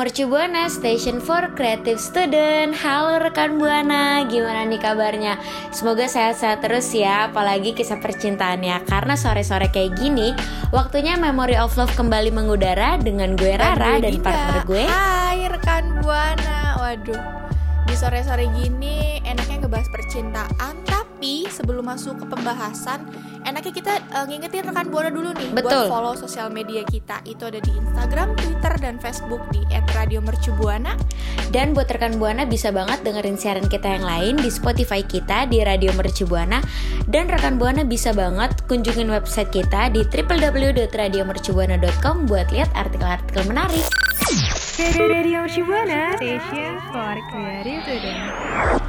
Mercu Buana Station for Creative Student. Halo rekan Buana, gimana nih kabarnya? Semoga sehat-sehat terus ya, apalagi kisah percintaannya. Karena sore-sore kayak gini, waktunya Memory of Love kembali mengudara Dengan gue Rara dan partner gue. Hai rekan Buana. Waduh Di sore-sore gini enaknya ngebahas percintaan Tapi sebelum masuk ke pembahasan Enaknya kita eh, ngingetin rekan Buana dulu nih Betul. Buat follow sosial media kita Itu ada di Instagram, Twitter, dan Facebook Di @radiomercubuana Dan buat rekan Buana bisa banget dengerin siaran kita yang lain di Spotify kita di Radio Mercu Buana Dan rekan Buana bisa banget kunjungin website kita di www.radiomercubuana.com buat lihat artikel-artikel menarik Radio Shibuana Station for Creative.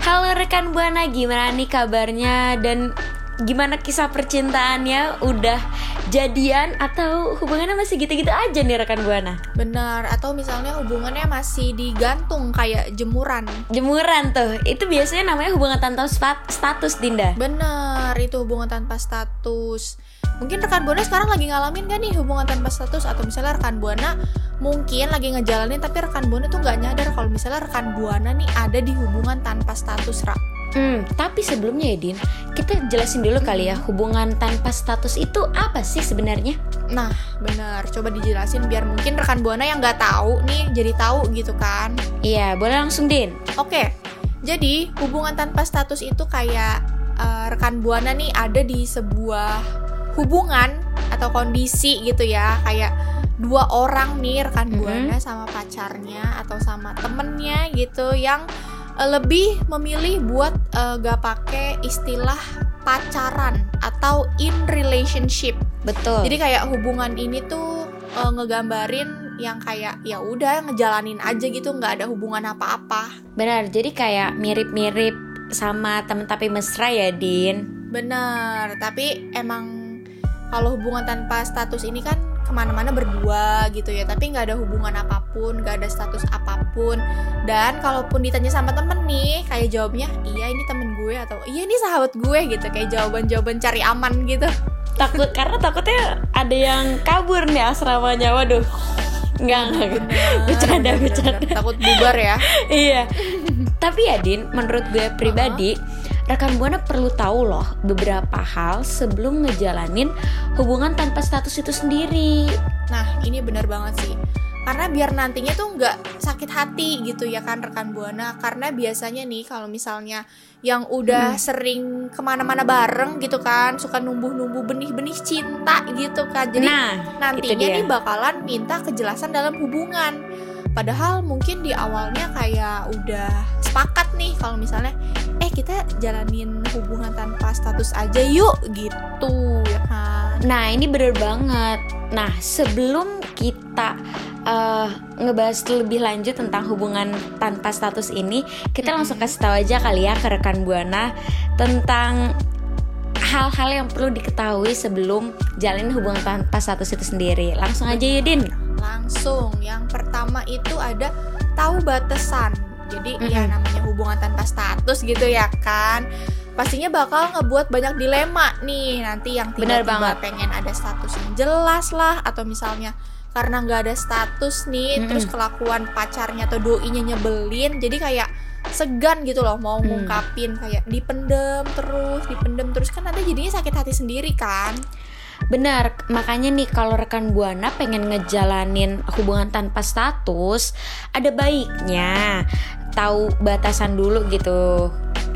Halo rekan Buana, gimana nih kabarnya dan gimana kisah percintaannya? Udah jadian atau hubungannya masih gitu-gitu aja nih rekan Buana? Benar, atau misalnya hubungannya masih digantung kayak jemuran Jemuran tuh, itu biasanya namanya hubungan tanpa status Dinda. Bener, itu hubungan tanpa status. Mungkin rekan Buana sekarang lagi ngalamin gak nih hubungan tanpa status atau misalnya rekan Buana mungkin lagi ngejalanin tapi rekan Buana tuh nggak nyadar kalau misalnya rekan Buana nih ada di hubungan tanpa status Ra. Hmm, tapi sebelumnya ya Din, kita jelasin dulu kali ya hubungan tanpa status itu apa sih sebenarnya? Nah, bener. Coba dijelasin biar mungkin rekan Buana yang nggak tahu nih jadi tahu gitu kan. Iya, boleh langsung Din. Oke, jadi hubungan tanpa status itu kayak eh, rekan buana nih ada di sebuah hubungan atau kondisi gitu ya, kayak dua orang nih rekan buana sama pacarnya atau sama temennya gitu yang eh, lebih memilih buat eh, gak pakai istilah pacaran atau in relationship. Betul. Jadi kayak hubungan ini tuh eh, ngegambarin yang kayak ya udah ngejalanin aja gitu nggak ada hubungan apa-apa. Benar, jadi kayak mirip-mirip sama temen tapi mesra ya Din. Bener, tapi emang kalau hubungan tanpa status ini kan ke mana-mana berdua gitu ya Tapi nggak ada hubungan apa pun, nggak ada status apa pun Dan kalaupun ditanya sama temen nih, kayak jawabnya Iya ini temen gue atau iya ini sahabat gue gitu Kayak jawaban-jawaban cari aman gitu Takut karena takutnya ada yang kabur nih asramanya. Waduh. Enggak, enggak. Bercanda, bercanda. Takut bubar ya iya. Tapi ya Din, menurut gue pribadi, rekan Buana perlu tahu loh beberapa hal sebelum ngejalanin hubungan tanpa status itu sendiri. Nah ini bener banget sih. Karena biar nantinya tuh nggak sakit hati gitu ya kan rekan Buana. Karena biasanya nih kalau misalnya yang udah sering ke mana-mana bareng gitu kan Suka numbuh-numbuh benih-benih cinta gitu kan. Jadi nah, nantinya nih bakalan minta kejelasan dalam hubungan. Padahal mungkin di awalnya kayak udah sepakat nih kalau misalnya kita jalanin hubungan tanpa status aja yuk gitu ya kan Nah, ini bener banget. Nah, sebelum kita eh, ngebahas lebih lanjut tentang hubungan tanpa status ini, kita langsung kasih tahu aja kali ya ke rekan Buana tentang hal-hal yang perlu diketahui sebelum jalin hubungan tanpa status itu sendiri. Langsung aja Yudin. Langsung, yang pertama itu ada tahu batasan. Jadi ya Mm-mm. namanya hubungan tanpa status gitu ya kan. Pastinya bakal ngebuat banyak dilema nih nanti yang Bener tiba-tiba banget. pengen ada status yang jelas lah atau misalnya karena nggak ada status nih Mm-mm. terus kelakuan pacarnya atau doinya nyebelin jadi kayak segan gitu loh mau Hmm. ngungkapin kayak dipendem terus dipendem terus kan nanti jadinya sakit hati sendiri kan Benar, makanya nih kalau rekan Buana pengen ngejalanin hubungan tanpa status, ada baiknya tahu batasan dulu gitu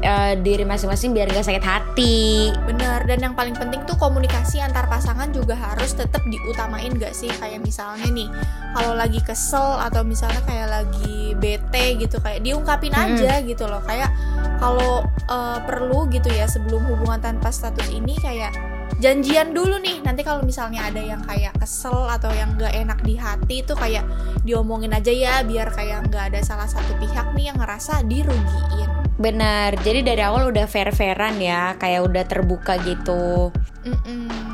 eh, diri masing-masing biar gak sakit hati. Bener, dan yang paling penting tuh komunikasi antar pasangan juga harus tetap diutamain gak sih? Kayak misalnya nih, kalau lagi kesel atau misalnya kayak lagi bete gitu, kayak diungkapin aja gitu loh. Kayak kalau eh, perlu gitu ya sebelum hubungan tanpa status ini kayak janjian dulu nih. Nanti kalau misalnya ada yang kayak kesel atau yang gak enak di hati itu kayak diomongin aja ya, biar kayak nggak ada salah satu pihak nih yang ngerasa dirugiin. Benar, jadi dari awal udah fair-fairan ya, kayak udah terbuka gitu. Mm-mm.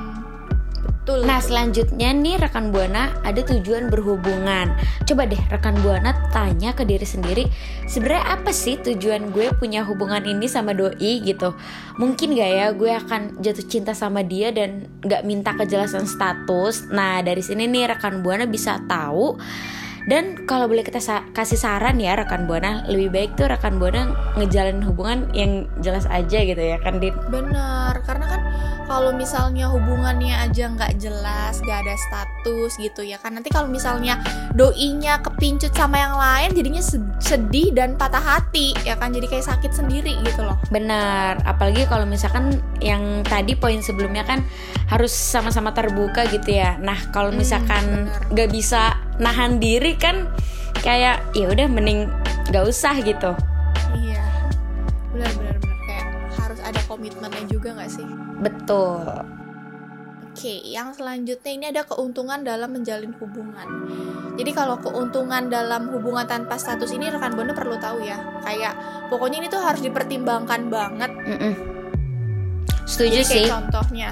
Betul. Nah selanjutnya nih rekan buana ada tujuan berhubungan. Coba deh rekan buana tanya ke diri sendiri, sebenarnya apa sih tujuan gue punya hubungan ini sama doi gitu? Mungkin gak ya gue akan jatuh cinta sama dia dan gak minta kejelasan status. Nah dari sini nih rekan buana bisa tahu. Dan kalau boleh kita sa- kasih saran ya rekan buana, lebih baik tuh rekan buana ngejalanin hubungan yang jelas aja gitu ya kan Din? Bener, karena kan kalau misalnya hubungannya aja nggak jelas, nggak ada status gitu ya kan. Nanti kalau misalnya doinya kepincut sama yang lain, jadinya se- sedih dan patah hati ya kan. Jadi kayak sakit sendiri gitu loh. Benar, apalagi kalau misalkan yang tadi poin sebelumnya kan harus sama-sama terbuka gitu ya. Nah, kalau Hmm, misalkan nggak bisa nahan diri kan kayak ya udah mending nggak usah gitu. Iya, benar benar benar kayak harus ada komitmennya juga nggak sih? Betul. Oke, yang selanjutnya ini ada keuntungan dalam menjalin hubungan. Jadi kalau keuntungan dalam hubungan tanpa status ini rekan Bono perlu tahu ya. Kayak pokoknya ini tuh harus dipertimbangkan banget Mm-mm. Setuju Jadi sih. kayak contohnya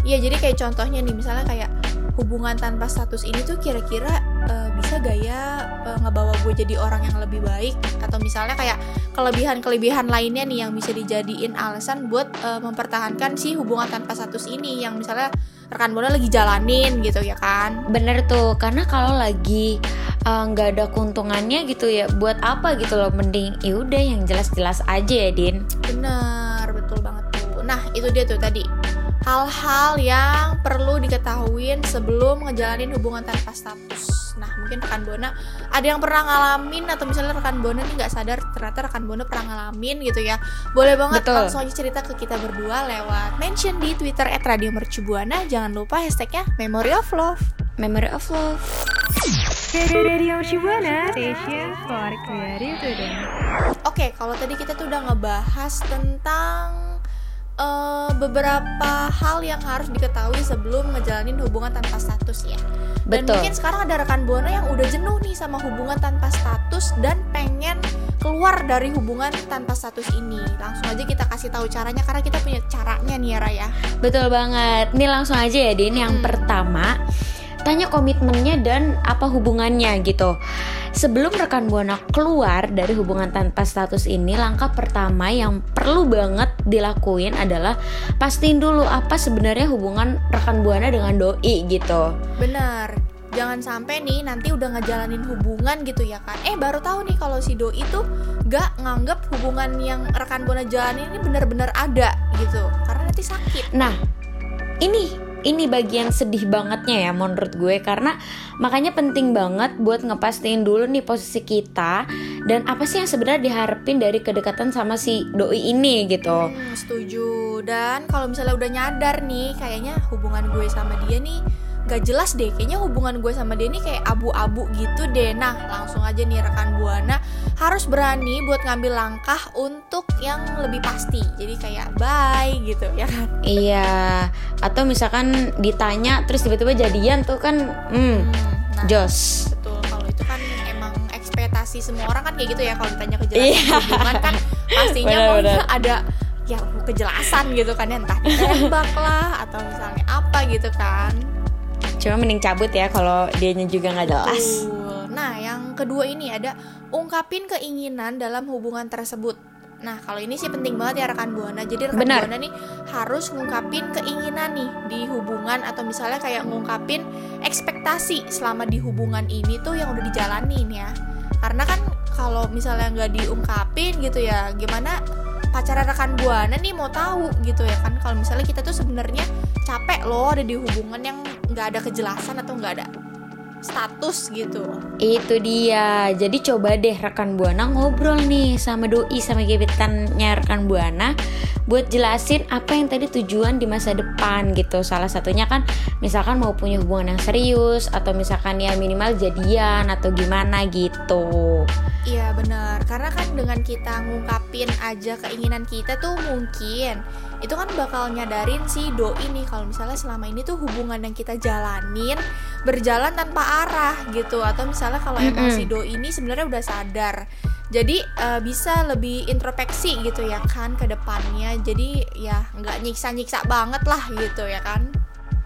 iya jadi kayak contohnya nih misalnya kayak hubungan tanpa status ini tuh kira-kira eh, bisa gak ya eh, ngebawa gue jadi orang yang lebih baik atau misalnya kayak kelebihan-kelebihan lainnya nih yang bisa dijadiin alasan buat eh, mempertahankan si hubungan tanpa status ini yang misalnya rekan Bona lagi jalanin gitu ya kan Bener tuh, karena kalau lagi uh, nggak ada keuntungannya gitu ya, buat apa gitu loh? Mending ya udah yang jelas-jelas aja ya, Din. Bener, betul banget tuh. Nah, itu dia tuh tadi. Hal-hal yang perlu diketahuin sebelum ngejalanin hubungan tanpa status. Nah, mungkin rekan Bona ada yang pernah ngalamin atau misalnya rekan Bona nih nggak sadar ternyata rekan Bona pernah ngalamin gitu ya. Boleh banget Betul. langsung aja cerita ke kita berdua lewat mention di Twitter @radiomercubuana. Jangan lupa hashtagnya Memory of Love. Memory of love. Radio Shibuana, station for creative. Oke, kalau tadi kita tuh udah ngebahas tentang eh, beberapa hal yang harus diketahui sebelum ngejalanin hubungan tanpa status ya. Dan Betul. mungkin sekarang ada rekan buana yang udah jenuh nih sama hubungan tanpa status dan pengen keluar dari hubungan tanpa status ini. Langsung aja kita kasih tahu caranya karena kita punya caranya nih ya Raya. Betul banget. Nih langsung aja ya Din. Yang Hmm. pertama, tanya komitmennya dan apa hubungannya gitu. Sebelum rekan buana keluar dari hubungan tanpa status ini, langkah pertama yang perlu banget dilakuin adalah pastiin dulu apa sebenarnya hubungan rekan buana dengan doi gitu. Bener. Jangan sampai nih nanti udah ngejalanin hubungan gitu ya kan. Eh baru tahu nih kalau si doi itu gak nganggep hubungan yang rekan buana jalanin ini benar-benar ada gitu. Karena nanti sakit. Nah, ini ini bagian sedih bangetnya ya menurut gue karena makanya penting banget buat ngepastiin dulu nih posisi kita dan apa sih yang sebenarnya diharapin dari kedekatan sama si doi ini gitu. Hmm, setuju. Dan kalau misalnya udah nyadar nih, kayaknya hubungan gue sama dia nih gak jelas deh. Kayaknya hubungan gue sama dia nih kayak abu-abu gitu deh. Nah, langsung aja nih rekan buana harus berani buat ngambil langkah untuk yang lebih pasti. Jadi kayak bye gitu ya kan. Iya, atau misalkan ditanya terus tiba-tiba jadian tuh kan hmm, Hmm, nah, jos. betul. Kalau itu kan emang ekspektasi semua orang kan kayak gitu ya. Kalau ditanya kejelasan Iya. hubungan kan pastinya benar. ada ya kejelasan gitu kan ya entah ditembak lah atau misalnya apa gitu kan. Cuma mending cabut ya kalau dianya juga nggak jelas. Betul. Nah, yang kedua ini ada ungkapin keinginan dalam hubungan tersebut. Nah, kalau ini sih penting banget ya rekan buana. Jadi rekan Benar. buana nih harus ngungkapin keinginan nih di hubungan atau misalnya kayak ngungkapin ekspektasi selama di hubungan ini tuh yang udah dijalanin ya. Karena kan kalau misalnya nggak diungkapin gitu ya, gimana pacaran rekan buana nih mau tahu gitu ya kan kalau misalnya kita tuh sebenarnya capek loh ada di hubungan yang nggak ada kejelasan atau nggak ada status gitu Itu dia. Jadi coba deh rekan Buana ngobrol nih sama doi sama gebetannya rekan Buana buat jelasin apa yang tadi tujuan di masa depan gitu. Salah satunya kan misalkan mau punya hubungan yang serius atau misalkan ya minimal jadian atau gimana gitu. Iya benar, karena kan dengan kita ngungkapin aja keinginan kita tuh mungkin itu kan bakal nyadarin si doi nih kalau misalnya selama ini tuh hubungan yang kita jalanin berjalan tanpa arah gitu atau misalnya kalau emang Mm-mm. si doi ini sebenarnya udah sadar jadi eh, bisa lebih introspeksi gitu ya kan ke depannya jadi ya nggak nyiksa-nyiksa banget lah gitu ya kan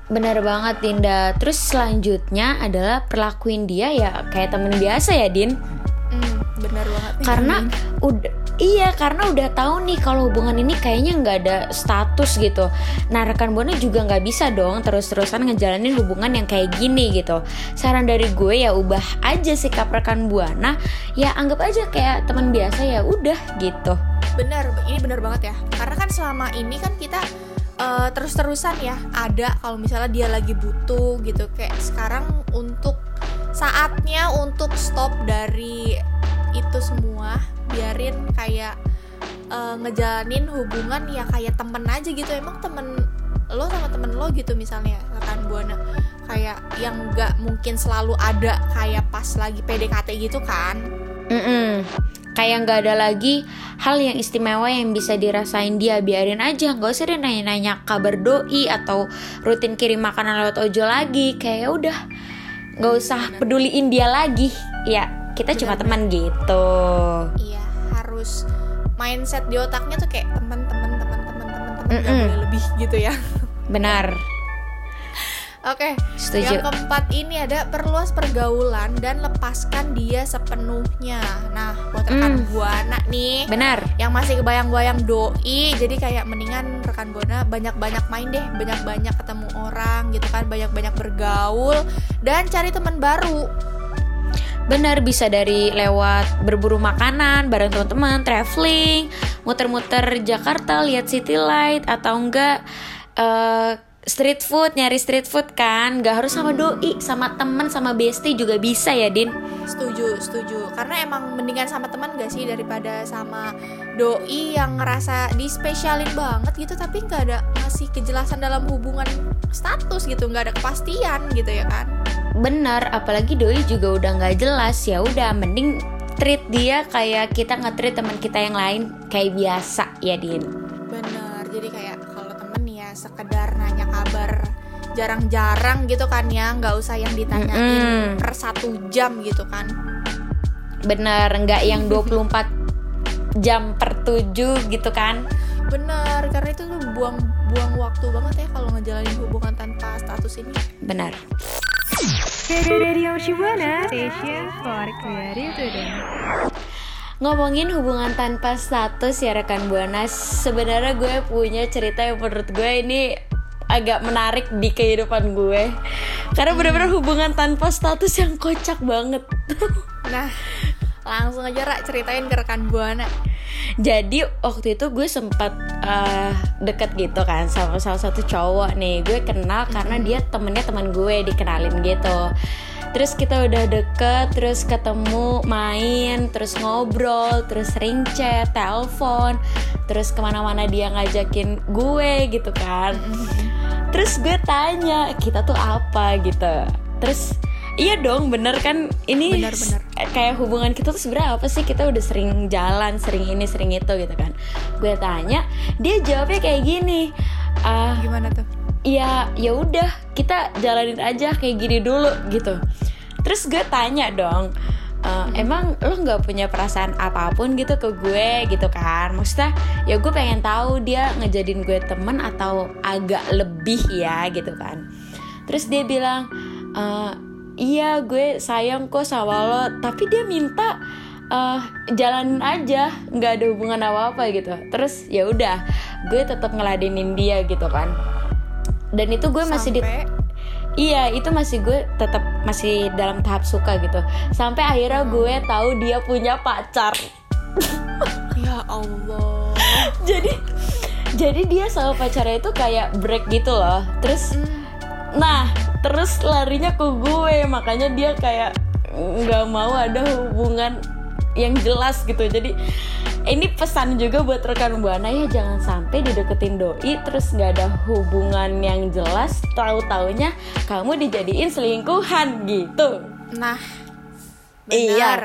Bener banget Dinda. Terus selanjutnya adalah perlakuin dia ya kayak temen biasa ya Din. hmm, bener banget karena udah iya karena udah tahu nih kalau hubungan ini kayaknya nggak ada status gitu. Nah rekan buana juga nggak bisa dong terus-terusan ngejalanin hubungan yang kayak gini gitu. Saran dari gue ya ubah aja sikap rekan buana. Ya anggap aja kayak teman biasa ya udah gitu. Bener, ini bener banget ya. Karena kan selama ini kan kita eh, terus-terusan ya ada kalau misalnya dia lagi butuh gitu. Kayak sekarang untuk saatnya untuk stop dari itu semua, biarin kayak eh, ngejalanin hubungan ya kayak temen aja gitu. Emang temen lo sama temen lo gitu misalnya rekan buana kayak yang nggak mungkin selalu ada kayak pas lagi PDKT gitu kan? Mm-mm. kayak nggak ada lagi hal yang istimewa yang bisa dirasain dia. Biarin aja nggak usah dia nanya-nanya kabar doi atau rutin kirim makanan lewat ojol lagi. Kayak ya udah nggak usah peduliin dia lagi. Ya kita cuma teman gitu harus mindset di otaknya tuh kayak teman-teman teman-teman teman-teman gak Mm-mm. boleh lebih gitu ya. benar Oke, setuju yang keempat ini ada perluas pergaulan dan lepaskan dia sepenuhnya. Nah, buat rekan Mm. buana nih benar yang masih kebayang-bayang doi, jadi kayak mendingan rekan buana banyak-banyak main deh, banyak-banyak ketemu orang gitu kan, banyak-banyak bergaul dan cari teman baru. Benar bisa dari lewat berburu makanan bareng teman-teman, traveling, muter-muter Jakarta lihat city light atau enggak eh, street food nyari street food kan, nggak harus sama doi, sama temen, sama bestie juga bisa ya Din. Setuju, setuju. Karena emang mendingan sama teman gak sih daripada sama doi yang ngerasa dispesialin banget gitu tapi nggak ada ngasih kejelasan dalam hubungan status gitu, nggak ada kepastian gitu ya kan. Benar, apalagi doi juga udah nggak jelas ya udah mending treat dia kayak kita nge-treat teman kita yang lain kayak biasa ya Din. Bener. Jadi kayak kalau temen ya sekedar nanya kabar jarang-jarang gitu kan ya, nggak usah yang ditanyain Mm-mm. per satu jam gitu kan. Bener, nggak yang 24 jam per 7 gitu kan. Bener, karena itu tuh buang-buang waktu banget ya kalau ngejalanin hubungan tanpa status ini. Benar. Radio Shibuana Station for Creative Today. Ngomongin hubungan tanpa status ya rekan Buana. Sebenarnya gue punya cerita yang menurut gue ini agak menarik di kehidupan gue. Karena benar-benar hubungan tanpa status yang kocak banget. Nah, langsung aja Ra ceritain ke rekan Buana. Jadi waktu itu gue sempat eh, deket gitu kan sama salah satu cowok nih. Gue kenal karena dia temennya teman gue dikenalin gitu. Terus kita udah deket, terus ketemu, main, terus ngobrol, terus sering chat, telepon Terus ke mana-mana dia ngajakin gue gitu kan. Terus gue tanya, kita tuh apa? gitu. Terus iya dong bener kan? Ini Bener, bener. kayak hubungan kita tuh sebenarnya apa sih? Kita udah sering jalan sering ini sering itu gitu kan. Gue tanya dia jawabnya kayak gini ah Gimana tuh? ya ya udah kita jalanin aja kayak gini dulu gitu. Terus gue tanya dong "Eh, emang lo nggak punya perasaan apa pun gitu ke gue gitu kan? Maksudnya ya gue pengen tahu dia ngejadiin gue temen atau agak lebih ya gitu kan. Terus dia bilang "Eh, iya gue sayang kok sama lo. Tapi dia minta eh jalanin aja. Nggak ada hubungan apa apa gitu. Terus ya udah gue tetap ngeladenin dia gitu kan. Dan itu gue masih di iya itu masih gue tetap masih dalam tahap suka gitu. Sampai akhirnya gue tahu dia punya pacar. Ya Allah. jadi jadi dia sama pacarnya itu kayak break gitu loh. Terus nah terus larinya ke gue makanya dia kayak nggak mau ada hubungan yang jelas gitu jadi ini pesan juga buat rekan buana ya jangan sampai dideketin doi terus nggak ada hubungan yang jelas tahu taunya kamu dijadiin selingkuhan gitu Nah, Iya. benar.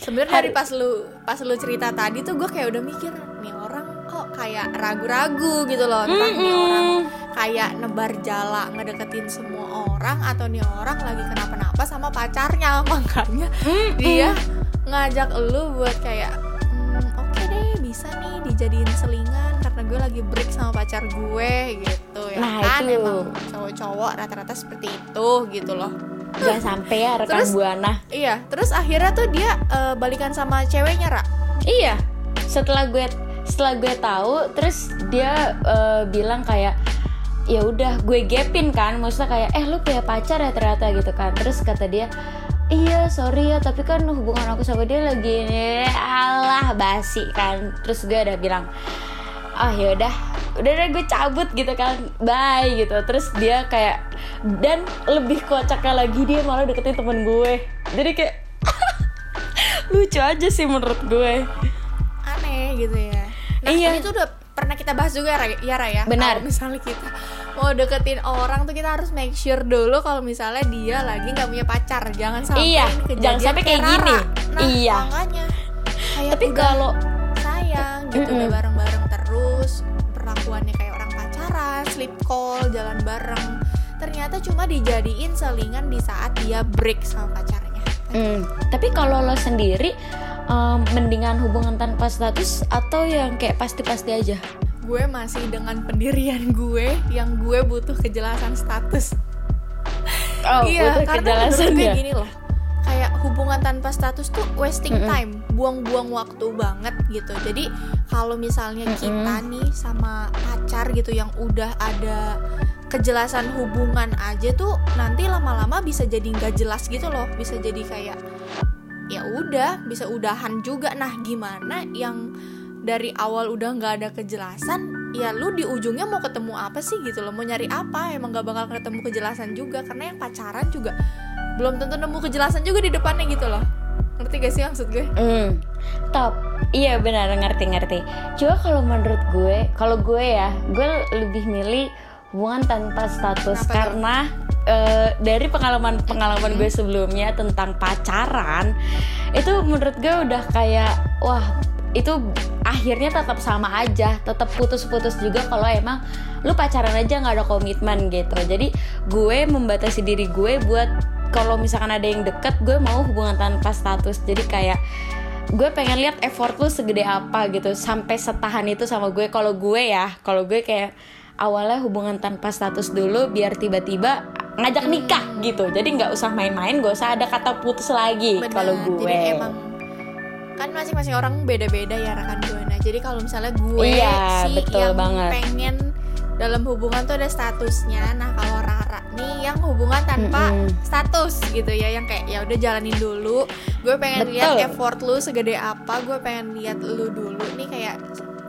Sebenarnya dari pas lu pas lu cerita tadi tuh gue kayak udah mikir nih orang kok kayak ragu-ragu gitu loh entah nih orang kayak nebar jala ngedeketin semua orang atau nih orang lagi kenapa-napa sama pacarnya makanya dia ngajak lu buat kayak "Hmm, oke deh bisa nih dijadiin selingan karena gue lagi break sama pacar gue gitu ya Nah, kan itu. emang cowok-cowok rata-rata seperti itu gitu loh jangan sampai ya rekan Terus- buana Iya, terus akhirnya tuh dia eh, balikan sama ceweknya, Ra. Iya, setelah gue setelah gue tahu, terus dia eh, bilang kayak ya udah gue gapin kan, maksudnya kayak eh lu punya pacar ya ternyata gitu kan. Terus kata dia iya sorry ya tapi kan hubungan aku sama dia lagi ini alah basi kan. Terus gue udah bilang ah ya udah udah deh gue cabut gitu kan bye gitu terus dia kayak dan lebih kocaknya lagi dia malah deketin temen gue jadi kayak lucu aja sih menurut gue Aneh gitu ya. Nah, Iya. ini tuh udah pernah kita bahas juga ya, Ra, ya. Benar. Misalnya kita mau deketin orang tuh kita harus make sure dulu kalau misalnya dia lagi nggak punya pacar. Jangan sampai Iya, jangan sampai kayak Rara. gini. Nah, Iya. makanya. Kayak tapi kalau sayang gitu Mm-mm. udah bareng-bareng terus perlakuannya kayak orang pacaran, sleep call, jalan bareng. Ternyata cuma dijadiin selingan di saat dia break sama pacarnya. Hmm, tapi kalau lo sendiri em, mendingan hubungan tanpa status atau yang kayak pasti-pasti aja gue masih dengan pendirian gue yang gue butuh kejelasan status. oh iya, butuh karena kejelasan gue ya gini loh. Kayak hubungan tanpa status tuh wasting Mm-mm. time, buang-buang waktu banget gitu. Jadi kalau misalnya kita nih sama pacar gitu yang udah ada kejelasan hubungan aja tuh nanti lama-lama bisa jadi nggak jelas gitu loh, bisa jadi kayak ya udah bisa udahan juga. Nah gimana yang dari awal udah nggak ada kejelasan ya lu di ujungnya mau ketemu apa sih gitu loh? Mau nyari apa? Emang gak bakal ketemu kejelasan juga karena yang pacaran juga belum tentu nemu kejelasan juga di depannya gitu loh. Ngerti gak sih maksud gue? Hmm, top. Iya benar. Ngerti-ngerti coba kalau menurut gue kalau gue ya gue lebih milih hubungan tanpa status. Kenapa karena eh, dari pengalaman-pengalaman gue sebelumnya tentang pacaran itu menurut gue udah kayak wah itu akhirnya tetap sama aja tetap putus-putus juga kalau emang lu pacaran aja nggak ada komitmen gitu. Jadi gue membatasi diri gue buat kalau misalkan ada yang deket gue mau hubungan tanpa status. Jadi kayak gue pengen lihat effort lu segede apa gitu sampai setahan itu sama gue. Kalau gue ya kalau gue kayak awalnya hubungan tanpa status dulu biar tiba-tiba ngajak nikah gitu. Jadi nggak usah main-main gak usah ada kata putus lagi kalau gue. jadi emang kan masing-masing orang beda-beda ya rekan gue nah jadi kalau misalnya gue Iya, sih betul yang banget. pengen dalam hubungan tuh ada statusnya nah kalau Rara nih yang hubungan tanpa Mm-mm. status gitu ya yang kayak ya udah jalanin dulu gue pengen lihat effort lu segede apa gue pengen lihat lu dulu nih kayak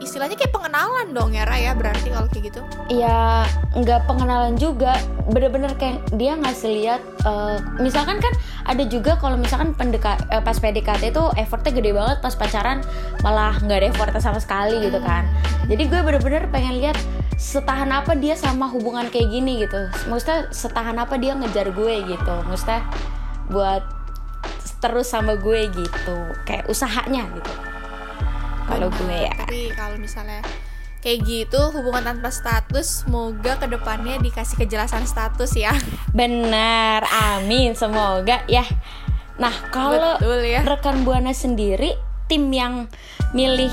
istilahnya kayak pengenalan dong ya Ra ya berarti kalau kayak gitu. Ya nggak pengenalan juga. Bener-bener kayak dia ngasih lihat eh, misalkan kan ada juga kalau misalkan pendeka eh, pas PDKT itu effortnya gede banget pas pacaran malah nggak ada effortnya sama sekali gitu kan. Jadi gue bener-bener pengen lihat setahan apa dia sama hubungan kayak gini gitu. Maksudnya setahan apa dia ngejar gue gitu. Maksudnya buat terus sama gue gitu. Kayak usahanya gitu kalau gue ya tapi kalau misalnya kayak gitu hubungan tanpa status semoga ke depannya dikasih kejelasan status ya Benar, amin. Semoga ya. Nah, kalau ya rekan buana sendiri, tim yang milih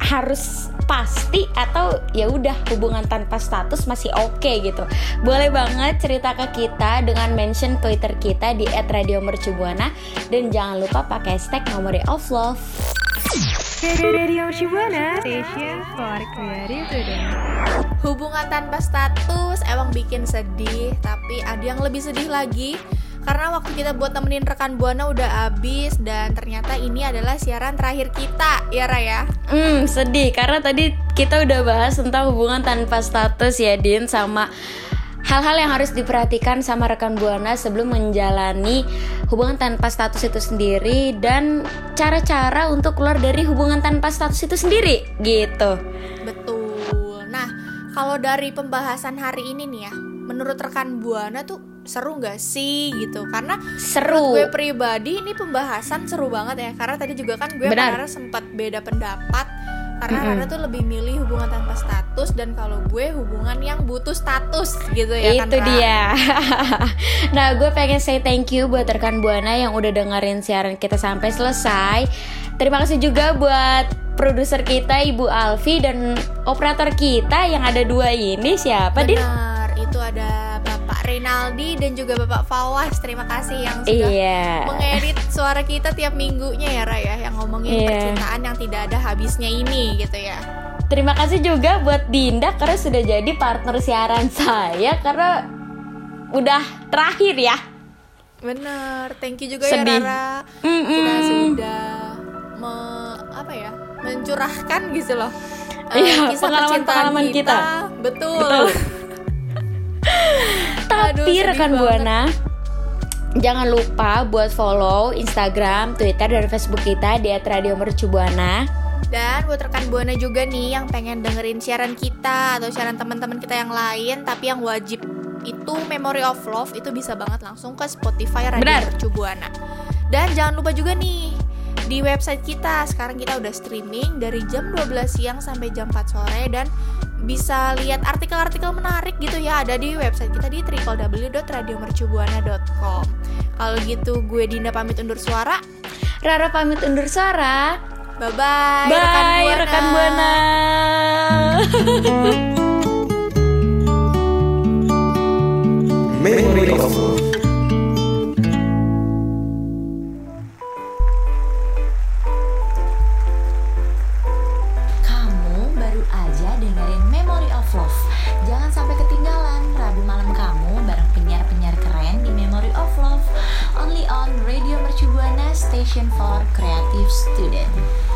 harus pasti atau ya udah hubungan tanpa status masih oke gitu. Boleh banget cerita ke kita dengan mention Twitter kita di @radiomercubuana dan jangan lupa pakai hashtag Memory of Love. Radio Shibuana Station for Creative Today. hubungan tanpa status emang bikin sedih tapi ada yang lebih sedih lagi. Karena waktu kita buat temenin rekan buana udah habis dan ternyata ini adalah siaran terakhir kita ya Raya? Hmm, sedih. Karena tadi kita udah bahas tentang hubungan tanpa status ya Din sama hal-hal yang harus diperhatikan sama rekan buana sebelum menjalani hubungan tanpa status itu sendiri dan cara-cara untuk keluar dari hubungan tanpa status itu sendiri gitu. Betul. Nah, kalau dari pembahasan hari ini nih ya, menurut rekan buana tuh seru nggak sih gitu? Karena Seru. gue pribadi ini pembahasan seru banget ya, karena tadi juga kan gue Benar. Sempat beda pendapat. Karena Mm-mm. Rara tuh lebih milih hubungan tanpa status dan kalau gue hubungan yang butuh status gitu ya kan itu Ra? dia. nah, gue pengen say thank you buat rekan Buana yang udah dengerin siaran kita sampai selesai. Terima kasih juga buat produser kita Ibu Alfi dan operator kita yang ada dua ini siapa Din? Benar, itu ada Bapak Renaldi dan juga Bapak Fawas. Terima kasih yang sudah Iya. mengedit suara kita tiap minggunya ya Raya yang ngomongin Iya. percintaan yang tidak ada habisnya ini gitu ya. Terima kasih juga buat Dinda karena sudah jadi partner siaran saya karena udah terakhir ya. Bener, thank you juga Sedih. ya Rara. Mm-mm. Kita sudah me, apa ya mencurahkan gitu loh. eh, Iya, kisah pengalaman-pengalaman percintaan kita. Betul. Betul. Aduh, Tapi sedih rekan. Buana Jangan lupa buat follow Instagram, Twitter, dan Facebook kita di @radiomercubuana. Dan buat rekan Buana juga nih yang pengen dengerin siaran kita atau siaran teman-teman kita yang lain tapi yang wajib itu Memory of Love itu bisa banget langsung ke Spotify Radio Benar. Mercu Buana. Dan jangan lupa juga nih di website kita sekarang kita udah streaming dari jam 12 siang sampai jam 4 sore dan bisa lihat artikel-artikel menarik gitu ya ada di website kita di www.radiomercubuana.com. Kalau gitu gue Dinda pamit undur suara. Rara pamit undur suara. Bye bye, Bye, rekan Buana. Memory of Station for Creative Student.